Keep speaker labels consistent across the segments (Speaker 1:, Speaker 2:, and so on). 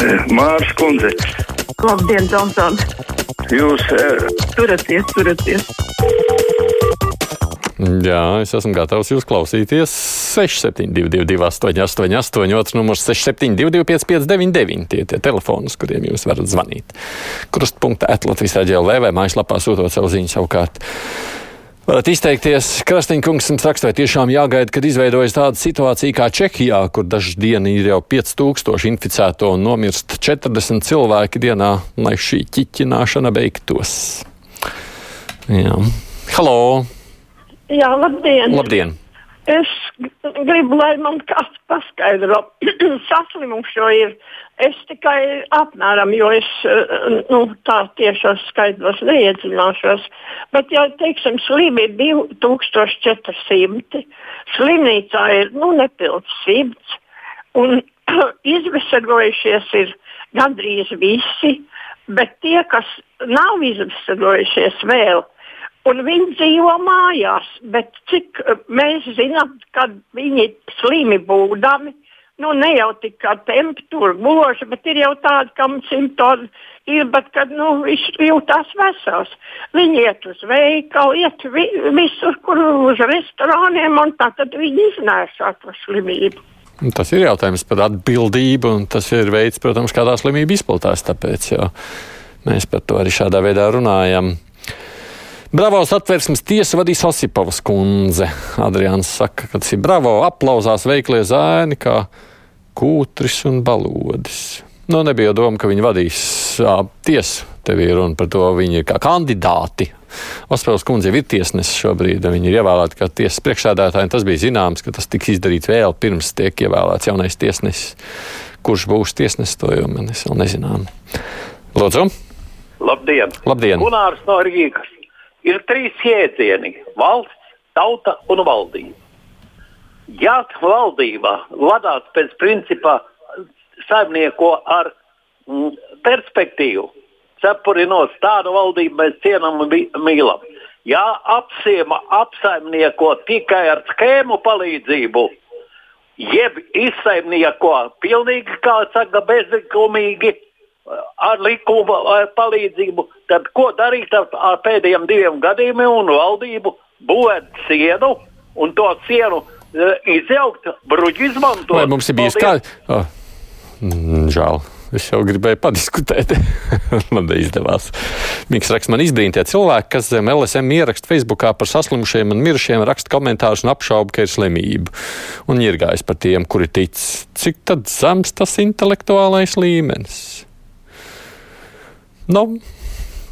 Speaker 1: Mārs Kundze.
Speaker 2: Labdien, Tomson!
Speaker 1: Jūs uh,
Speaker 2: Turaties, turaties!
Speaker 3: Jā, es esmu gatavs jūs klausīties. 6722, 888, otrs numurs 672, 559, tie tie telefoni, uz kuriem jūs varat zvanīt. Krustpunktā Latvijas raidījā vai mājaslapā sūtot savu ziņu savukārt. Varat izteikties, Krastīņkungs jums raksta, vai tiešām jāgaida, kad izveidojas tāda situācija kā Čehijā, kur dažas dienas ir jau 5000 inficēto un nomirst 40 cilvēki dienā, lai šī ķiķināšana beigtos. Jā. Halo!
Speaker 4: Jā, labdien!
Speaker 3: Labdien!
Speaker 4: Es gribu, lai man kāds paskaidro, saslimušo ir. Es tikai apmēram, jo es eh, nu, tā tiešos skaidros neiedziļināšos. Bet, ja teiksim, slimi ir 2400, slimnīcā ir nu, nepilns 100, un izvesaļojušies ir gandrīz visi, bet tie, kas nav izvesaļojušies vēl, un viņi dzīvo mājās. Bet cik eh, mēs zinām, kad viņi slimi būdami, nu ne jau tik kā temperatūra gluži, bet ir jau tādi, kam simptomi ir, bet kad nu, viņš jūtas vesels. Viņi iet uz veikalu, iet vi, visur, kur uz restorāniem, un tā tad viņi iznēsā to slimību.
Speaker 3: Tas ir jautājums par atbildību, un tas ir veids, protams, kādā slimība izplatās. Tāpēc mēs par to arī šādā veidā runājam. Bravos atversmes tiesa vadīs Osipovas kundze. Adrians saka, ka tas ir bravo, aplausās veiklie zēni, kā kūtris un balodis. Nu, nebija doma, ka viņi vadīs tiesu. Tev ir runa par to, viņi ir kā kandidāti. Osakovas kundze ir tiesnesis šobrīd, viņi ir ievēlēti kā tiesas priekšsēdētāji. Tas bija zināms, ka tas tiks izdarīts vēl pirms tiek ievēlēts jaunais tiesnesis. Kurš būs tiesnesis, to jau mēs vēl nezinām. Lūdzu!
Speaker 5: Labdien!
Speaker 3: Labdien.
Speaker 5: Gunārs no Rīgas! Ir trīs jēdzieni - valsts, tauta un valdība. Ja valdība vadās pēc principa saimnieko ar mm, perspektīvu, cepurinos tādu valdību mēs cienām un mīlam. Ja apsiema apsaimnieko tikai ar schēmu palīdzību, jeb izsaimnieko pilnīgi, kā saka, bezlikumīgi, ar likuma palīdzību, tad ko darīt ar, ar pēdējiem diviem gadījumiem un valdību būvēt sienu un to sienu uh, izjaukt, bruģi izmantot?
Speaker 3: Vai mums ir bijis kā? Oh, žēl. Es jau gribēju padiskutēt. man neizdevās. Mikls raksta, man izbrīna tie cilvēki, kas zem LSM ieraksta Facebookā par saslimušiem un mirušiem, raksta komentārus un apšauba, ka ir slimība. Un ir gājis par tiem, kuri tic. Cik tad zems tas intelektuālais līmenis? Nu,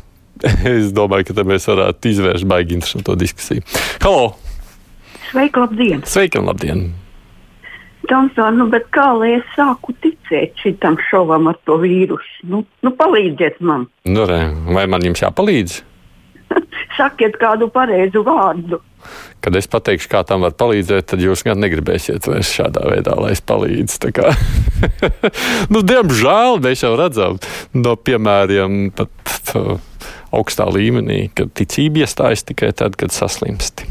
Speaker 3: es domāju, ka mēs varētu izvērst baigi interesantu diskusiju. Halo!
Speaker 2: Sveiki, labdien!
Speaker 3: Sveiki labdien!
Speaker 2: Tomson, nu, bet kā lai es sāku ticēt šitam šovam ar to vīrusu? Nu, nu palīdziet man!
Speaker 3: Nu, re, vai man jums jāpalīdz?
Speaker 2: Sakiet kādu pareizu vārdu.
Speaker 3: Kad es pateikšu, kā tam var palīdzēt, tad jūs gan negribēsiet vairs šādā veidā, lai es palīdzu. nu, diemžēl mēs jau redzam no piemēriem pat augstā līmenī, ka ticība iestājas tikai tad, kad saslimsti.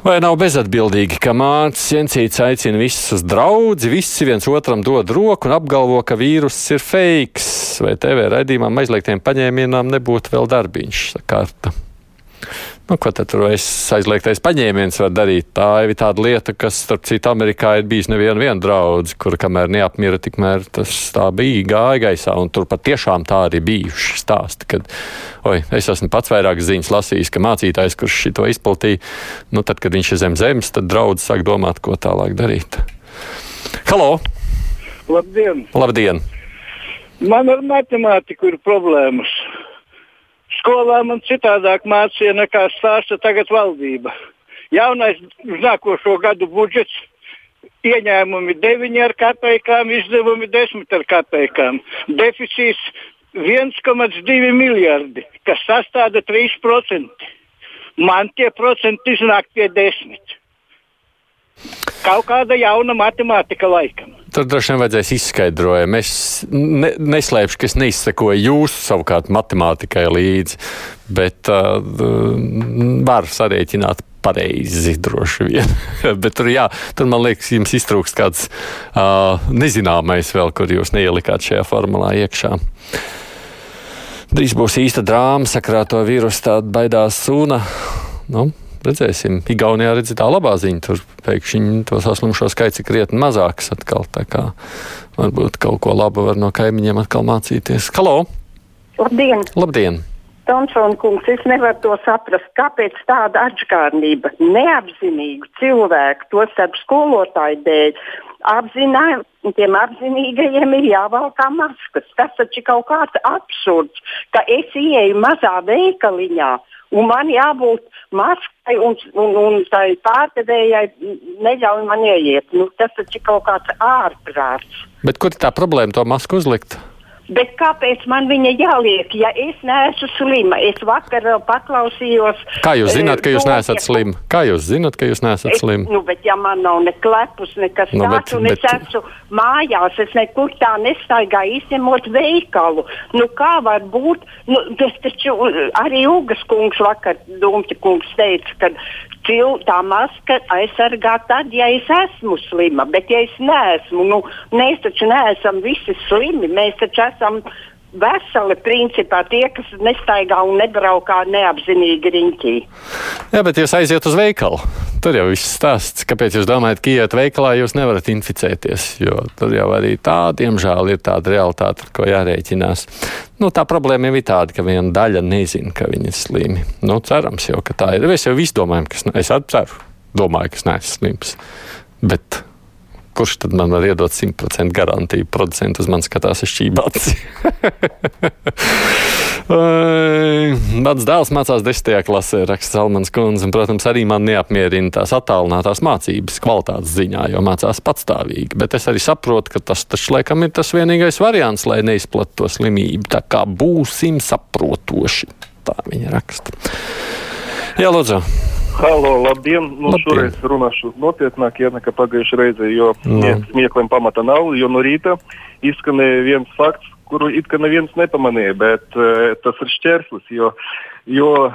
Speaker 3: Vai nav bezatbildīgi, ka mācis Jensīts aicina visus uz draugu, visi viens otram dod roku un apgalvo, ka vīruss ir fake, vai TV raidījumam aizliegtiem paņēmienām nebūtu vēl darbiņš sakārta? Nu, ko tad tur aizliegtais paņēmiens var darīt? Tā ir tāda lieta, kas, starp citu, Amerikā ir bijis neviena draudz, kur kamēr neapmira, tikmēr tas tā bija gāja gaisā, un tur patiešām tā arī bijuši stāsti, kad, oi, es esmu pats vairāk ziņas lasījis, ka mācītājs, kurš šito izplatīja, nu, tad, kad viņš ir zem zemes, tad draudz sāk domāt, ko tālāk darīt. Halo!
Speaker 1: Labdien!
Speaker 3: Labdien!
Speaker 1: Man ar matemātiku ir problēmas. Skolā man citādāk mācīja nekā stāsta tagad valdība. Jaunais uz nākošo gadu budžets ieņēmumi 9 ar kapekām, izdevumi 10 ar kapekām. Deficīts 1,2 miljardi, kas sastāda 3%. Man tie procenti iznāk pie 10. Kaut kāda jauna matemātika laikam.
Speaker 3: Tur droši vien vajadzēs izskaidrojumu. Es ne, neslēpšu, ka es neizsekoju jūsu savukārt matemātikai līdzi, bet uh, var sarēķināt pareizi droši vien. Bet tur, jā, tur man liekas, jums iztrūkst kāds uh, nezināmais vēl, kur jūs neielikāt šajā formulā iekšā. Drīz būs īsta drāma sakrā to vīrusu, tāda baidās sūna. Nu, redzēsim. Igaunijā redz tā labā ziņa, tur pēkšņi to saslimšo skaits ir krietni mazāks atkal. Tā kā varbūt kaut ko labu var no kaimiņiem atkal mācīties. Halo!
Speaker 6: Labdien!
Speaker 3: Labdien!
Speaker 6: Tomsona kungs, es nevaru to saprast, kāpēc tāda atšķirība neapzinīgu cilvēku, to starp skolotāju dēļ. Apzinā, tiem apzinīgajiem ir jāvalkā maskas. Tas taču ir kaut kāds absurds, ka es ieeju mazā veikaliņā un man jābūt maskai un, un, un tai pārdevējai neļauj man ieiet. Nu, tas taču ir kaut kāds ārprāts.
Speaker 3: Bet kur ir tā problēma to masku uzlikt?
Speaker 6: Bet kāpēc man viņa jāliek, ja es neesmu slima? Es vakar paklausījos.
Speaker 3: Kā jūs zināt, ka jūs neesat slima? Kā jūs zināt, ka jūs neesat slima?
Speaker 6: Nu, bet ja man nav ne klepus, nekas nu, tāds, bet, un bet... es esmu mājās, es nekur tā nestaigāju, izņemot veikalu. Nu, kā var būt? Nu, tas taču arī Ugas kungs vakar, Dumķa kungs teica, ka cil, tā maska aizsargā tad, ja es esmu slima, bet ja es neesmu, nu, mēs taču neesam visi slimi, mēs taču esam veseli principā tie, kas nestaigā un nebraukā neapzinīgi riņķī.
Speaker 3: Jā, bet jūs aiziet uz veikalu. Tur jau viss stāsts. Kāpēc jūs domājat, ka iet veikalā, jūs nevarat inficēties? Jo tur jau arī tā, diemžēl, ir tāda realitāte, ar ko jārēķinās. Nu, tā problēma jau ir tāda, ka viena daļa nezina, ka viņi ir slimi. Nu, cerams jau, ka tā ir. Mēs jau visi domājam, ka es ceru, domāju, ka es neesmu slims. Bet kurš tad man var iedot 100% garantiju? Producents uz mani skatās ar šķībāts. Mans dēls mācās 10. klasē, raksta Salmans Kunze, un, protams, arī man neapmierina tās attālinātās mācības kvalitātes ziņā, jo mācās patstāvīgi. Bet es arī saprotu, ka tas taču laikam ir tas vienīgais variants, lai neizplatītu to slimību. Tā kā būsim saprotoši, tā viņa raksta. Jā, lūdzu.
Speaker 7: Halo, labdien! Nu, labdien. Šoreiz runāšu nopietnāk, ja nekā pagājušajā reizē, jo no. smiekliem pamata nav. Jo no rīta izskanēja viens fakts, kuru it kā neviens nepamanīja, bet uh, tas ir šķērslis. Jo jo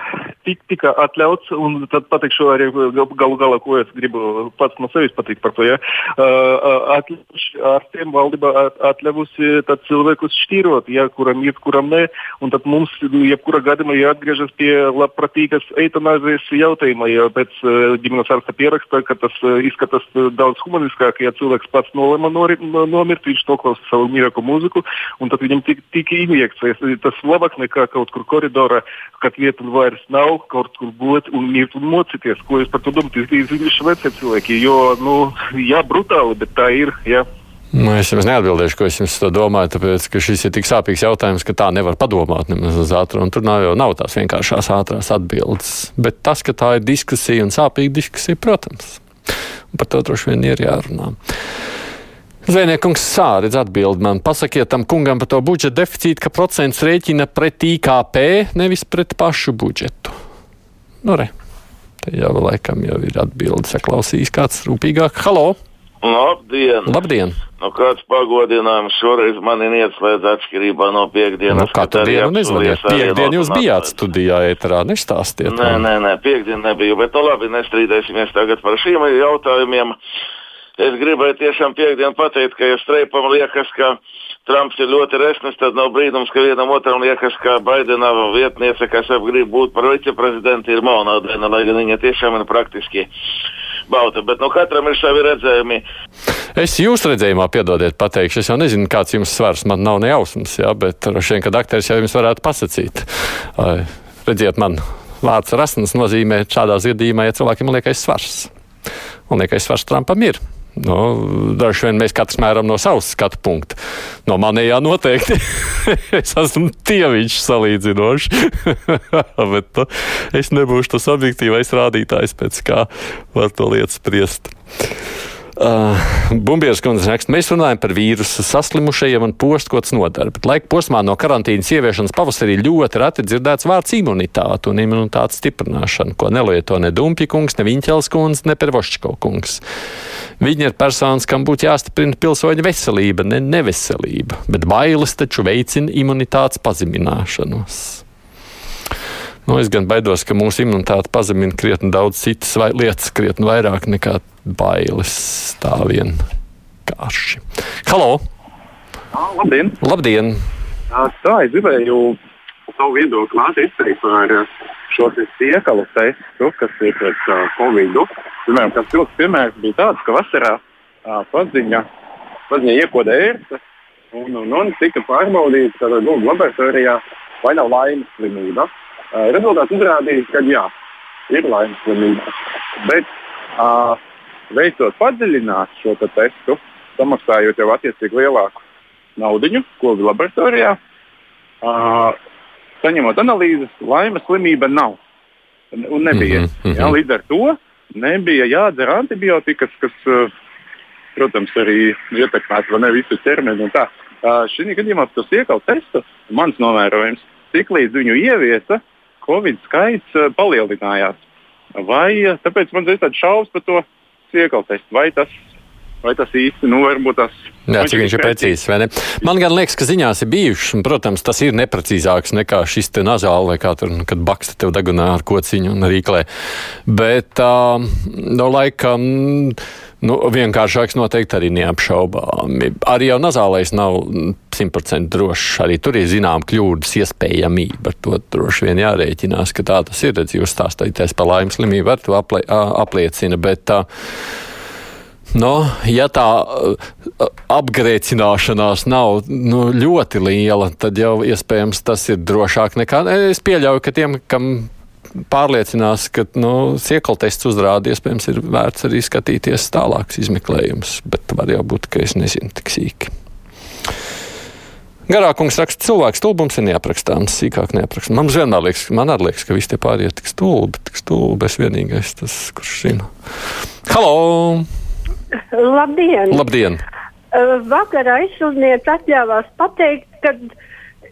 Speaker 7: tik, tika atļauts, un tad pateikšu arī galu galā, ko es gribu pats no sevis pateikt par to. Ja? Atļaujuši ārstiem valdība atļavusi cilvēkus šķirot, ja, kuram ir, kuram nē, un tad mums jebkurā gadījumā jāatgriežas pie labprātīgas eitanāzijas jautājuma, jo pēc ģimenes ārsta pieraksta, ka tas izskatās daudz humaniskāk, ja cilvēks pats nolēma nomirt, viņš noklausa savu mīļāko mūziku, un tad viņam tika tik injekcijas. Tas labāk nekā kaut kur koridorā, kad vietu vairs nav, kaut kur būt un mirt un mocīties. Ko jūs par to domājat? Jūs esat veci cilvēki, jo, nu, jā, brutāli, bet tā ir. Jā.
Speaker 3: Nu, es jums neatbildēšu, ko es jums domāju, tāpēc, ka šis ir tik sāpīgs jautājums, ka tā nevar padomāt nemaz uz ātrumu. Tur nav jau nav tās vienkāršās ātrās atbildes. Bet tas, ka tā ir diskusija un sāpīga diskusija, protams, par to droši vien ir jārunā. Zvejniekungs sāridz atbild man, pasakiet tam kungam par to budžeta deficītu, ka procents rēķina pret IKP, nevis pret pašu budžetu. Nu, re, te jau laikam jau ir atbildi, saklausīs kāds rūpīgāk. Halo!
Speaker 8: Labdien!
Speaker 3: Labdien.
Speaker 8: Nu, kāds pagodinājums šoreiz man ir ieslēdz atšķirībā no piekdienas.
Speaker 3: Nu, katru dienu nezvaniet. Piekdien jūs bijāt studijā ēterā, nestāstiet.
Speaker 8: Nē, nē, nē, piekdien nebiju, bet nu labi, nestrīdēsimies tagad par šiem jautājumiem. Es gribēju tiešām piekdienu pateikt, ka ja Streipam liekas, ka Trumps ir ļoti resnis, tad nav brīnums, ka vienam otram liekas, ka Baidena vietniece, kas grib būt par viceprezidentu, ir Monādena, lai gan viņa tiešām ir praktiski bauta. Bet nu, katram ir savi redzējumi.
Speaker 3: Es jūsu redzējumā, piedodiet, pateikšu, es jau nezinu, kāds jums svars, man nav ne jausmas, jā, bet droši vien, ka dakteris jau jums varētu pasakīt. Redziet, man vārds rasnas nozīmē šādā gadījumā, ja cilvēkiem liekas svars. Un liekas svars Trumpam ir. Nu, Dažs vien mēs katrs mēram no savas skatu punkta. No manējā noteikti. es esmu tieviņš salīdzinoši. Bet nu, es nebūšu tas objektīvais rādītājs, pēc kā var to lietu spriest. Uh, Bumbieras kundze raksta, mēs runājam par vīrusu saslimušajiem un postkots nodara, bet laika posmā no karantīnas ieviešanas pavasarī ļoti reti dzirdēts vārds imunitāte un imunitātes stiprināšana, ko nelieto ne Dumpja kungs, ne Viņķels kundze, ne Pervošķiko kungs. Viņi ir personas, kam būtu jāstiprina pilsoņa veselība, ne neveselība, bet bailes taču veicina imunitātes pazemināšanos. Nu, es gan baidos, ka mūsu imunitāte pazemina krietni daudz citas lietas, krietni vairāk nekā bailes tā vien karši. Halo!
Speaker 9: Labdien!
Speaker 3: Labdien.
Speaker 9: Tā, es gribēju savu viedokli mācīt izteikt par šo siekalu testu, kas ir pēc uh, Covid. Piemēram, kāds pilns piemērs bija tāds, ka vasarā uh, paziņa, paziņa iekoda ērce un, un, un tika pārbaudīta tādā nu, laboratorijā, vai nav laimes slimība. Uh, rezultāts uzrādīja, ka jā, ir laimes slimība. Bet uh, veicot padziļināt šo testu, samaksājot jau attiecīgi lielāku naudu, ko laboratorijā, uh, saņemot analīzes, laimes slimība nav. Un nebija. Mm -hmm. jā, līdz ar to nebija jādzer antibiotikas, kas, uh, protams, arī ietekmētu ne visu ķermeni. Uh, Šī gadījumā tas iekal testu, mans novērojums, cik līdz viņu ieviesa, Covid skaits uh, palielinājās. Vai tāpēc man ir tāds šaubas par to iekal testu, vai tas vai tas īsti, nu, varbūt tas.
Speaker 3: Jā, cik viņš ir precīzs, vai ne? Man gan liekas, ka ziņās ir bijušas, un, protams, tas ir neprecīzāks nekā šis te nazāli, vai kā tur, nu, kad baksta tev degunā ar kociņu un rīklē. Bet, uh, no laikam, nu, vienkāršāks noteikti arī neapšaubāmi. Arī jau nazālais nav 100% drošs, arī tur ir zinām kļūdas iespējamība. Ar to droši vien jārēķinās, ka tā tas ir. Redz, jūs stāstīties par laimes slimību, ar to aplie, apliecina. Bet, uh, Nu, ja tā apgrēcināšanās nav nu, ļoti liela, tad jau iespējams tas ir drošāk nekā. Es pieļauju, ka tiem, kam pārliecinās, ka nu, siekaltests uzrāda, iespējams, ir vērts arī skatīties tālākus izmeklējumus, bet var jau būt, ka es nezinu tik sīki. Garākums raksta, cilvēks stulbums ir neaprakstāms, sīkāk neaprakstāms. Man vienmēr liekas, man arī liekas, ka visi tie pārējie tik stulbi, tik stulbi. Es vienīgais, tas, kurš zina. Halo!
Speaker 4: Labdien!
Speaker 3: Labdien.
Speaker 4: Uh, vakar aizsūtnieks atļāvās pateikt, ka,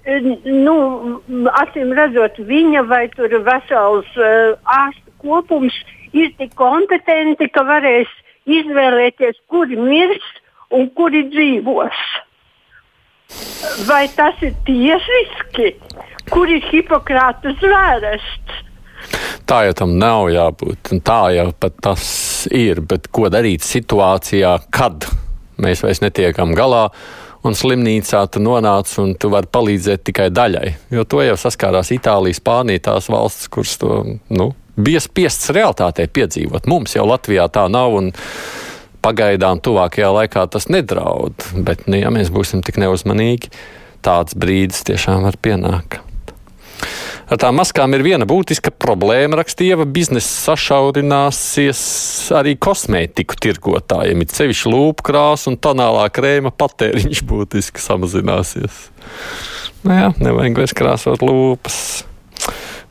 Speaker 4: nu, acīm redzot, viņa vai tur vesels uh, ārstu kopums ir tik kompetenti, ka varēs izvēlēties, kuri mirs un kuri dzīvos. Vai tas ir tiesiski? Kur ir Hipokrāta zvērests?
Speaker 3: Tā jau tam nav jābūt. Tā jau pat tas ir. Bet ko darīt situācijā, kad mēs vairs netiekam galā? Un slimnīcā tu nonāc un tu vari palīdzēt tikai daļai. Jo to jau saskārās Itālija, Spānija, tās valstis, kuras to nu, bija spiests realitātē piedzīvot. Mums jau Latvijā tā nav. Pagaidām, tuvākajā laikā tas nedraud. Bet, nu, ja mēs būsim tik neuzmanīgi, tāds brīdis tiešām var pienākt. Ar tām maskām ir viena būtiska problēma. Rakstīja, biznesa sašaurināsies arī kosmētiku tirgotājiem. It sevišķi lūpu krāsa un tonālā krēma patēriņš būtiski samazināsies. Nu jā, nevajag vairs krāsot lūpas.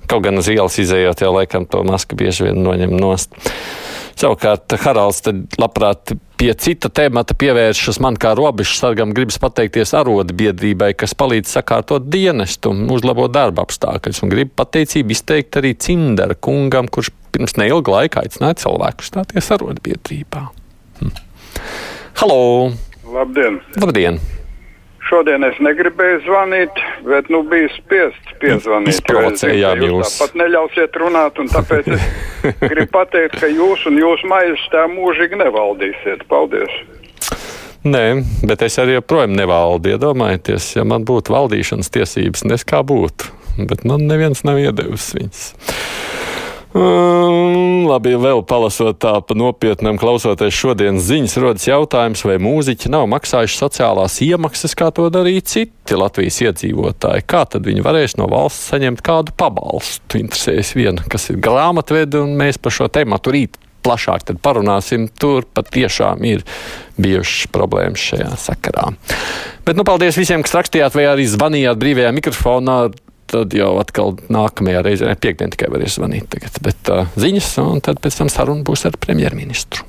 Speaker 3: Kaut gan uz ielas izējot, jau laikam to masku bieži vien noņem nost. Savukārt Haralds labprāt pie cita temata pievēršas man kā robežu sargam, gribas pateikties arotbiedrībai, kas palīdz sakārtot dienestu un uzlabot darba apstākļus. Un gribu pateicību izteikt arī Cindera kungam, kurš pirms neilga laika aicināja cilvēku stāties arotbiedrībā. Hm. Halo!
Speaker 10: Labdien!
Speaker 3: Labdien!
Speaker 10: Šodien es negribēju zvanīt, bet nu, biju spiests piezvanīt.
Speaker 3: Izprovocējām
Speaker 10: jūs. Jūs tāpat neļausiet runāt, un tāpēc es gribu pateikt, ka jūs un jūsu maizes tā mūžīgi nevaldīsiet. Paldies!
Speaker 3: Nē, bet es arī joprojām nevaldu. Iedomājieties, ja man būtu valdīšanas tiesības, nes kā būtu. Bet man neviens nav iedevis viņas. Um, labi, vēl palasot tā pa nopietnam, klausoties šodienas ziņas, rodas jautājums, vai mūziķi nav maksājuši sociālās iemaksas, kā to darīja citi Latvijas iedzīvotāji. Kā tad viņi varēs no valsts saņemt kādu pabalstu? Interesēs viena, kas ir grāmatvedi, un mēs par šo tēmu rīt plašāk parunāsim. Tur patiešām ir bijušas problēmas šajā sakarā. Bet nu, paldies visiem, kas rakstījāt vai arī zvanījāt brīvajā mikrofonā tad jau atkal nākamajā reizē, piekdien tikai varēs zvanīt tagad, bet uh, ziņas, un tad pēc tam saruna būs ar premjerministru.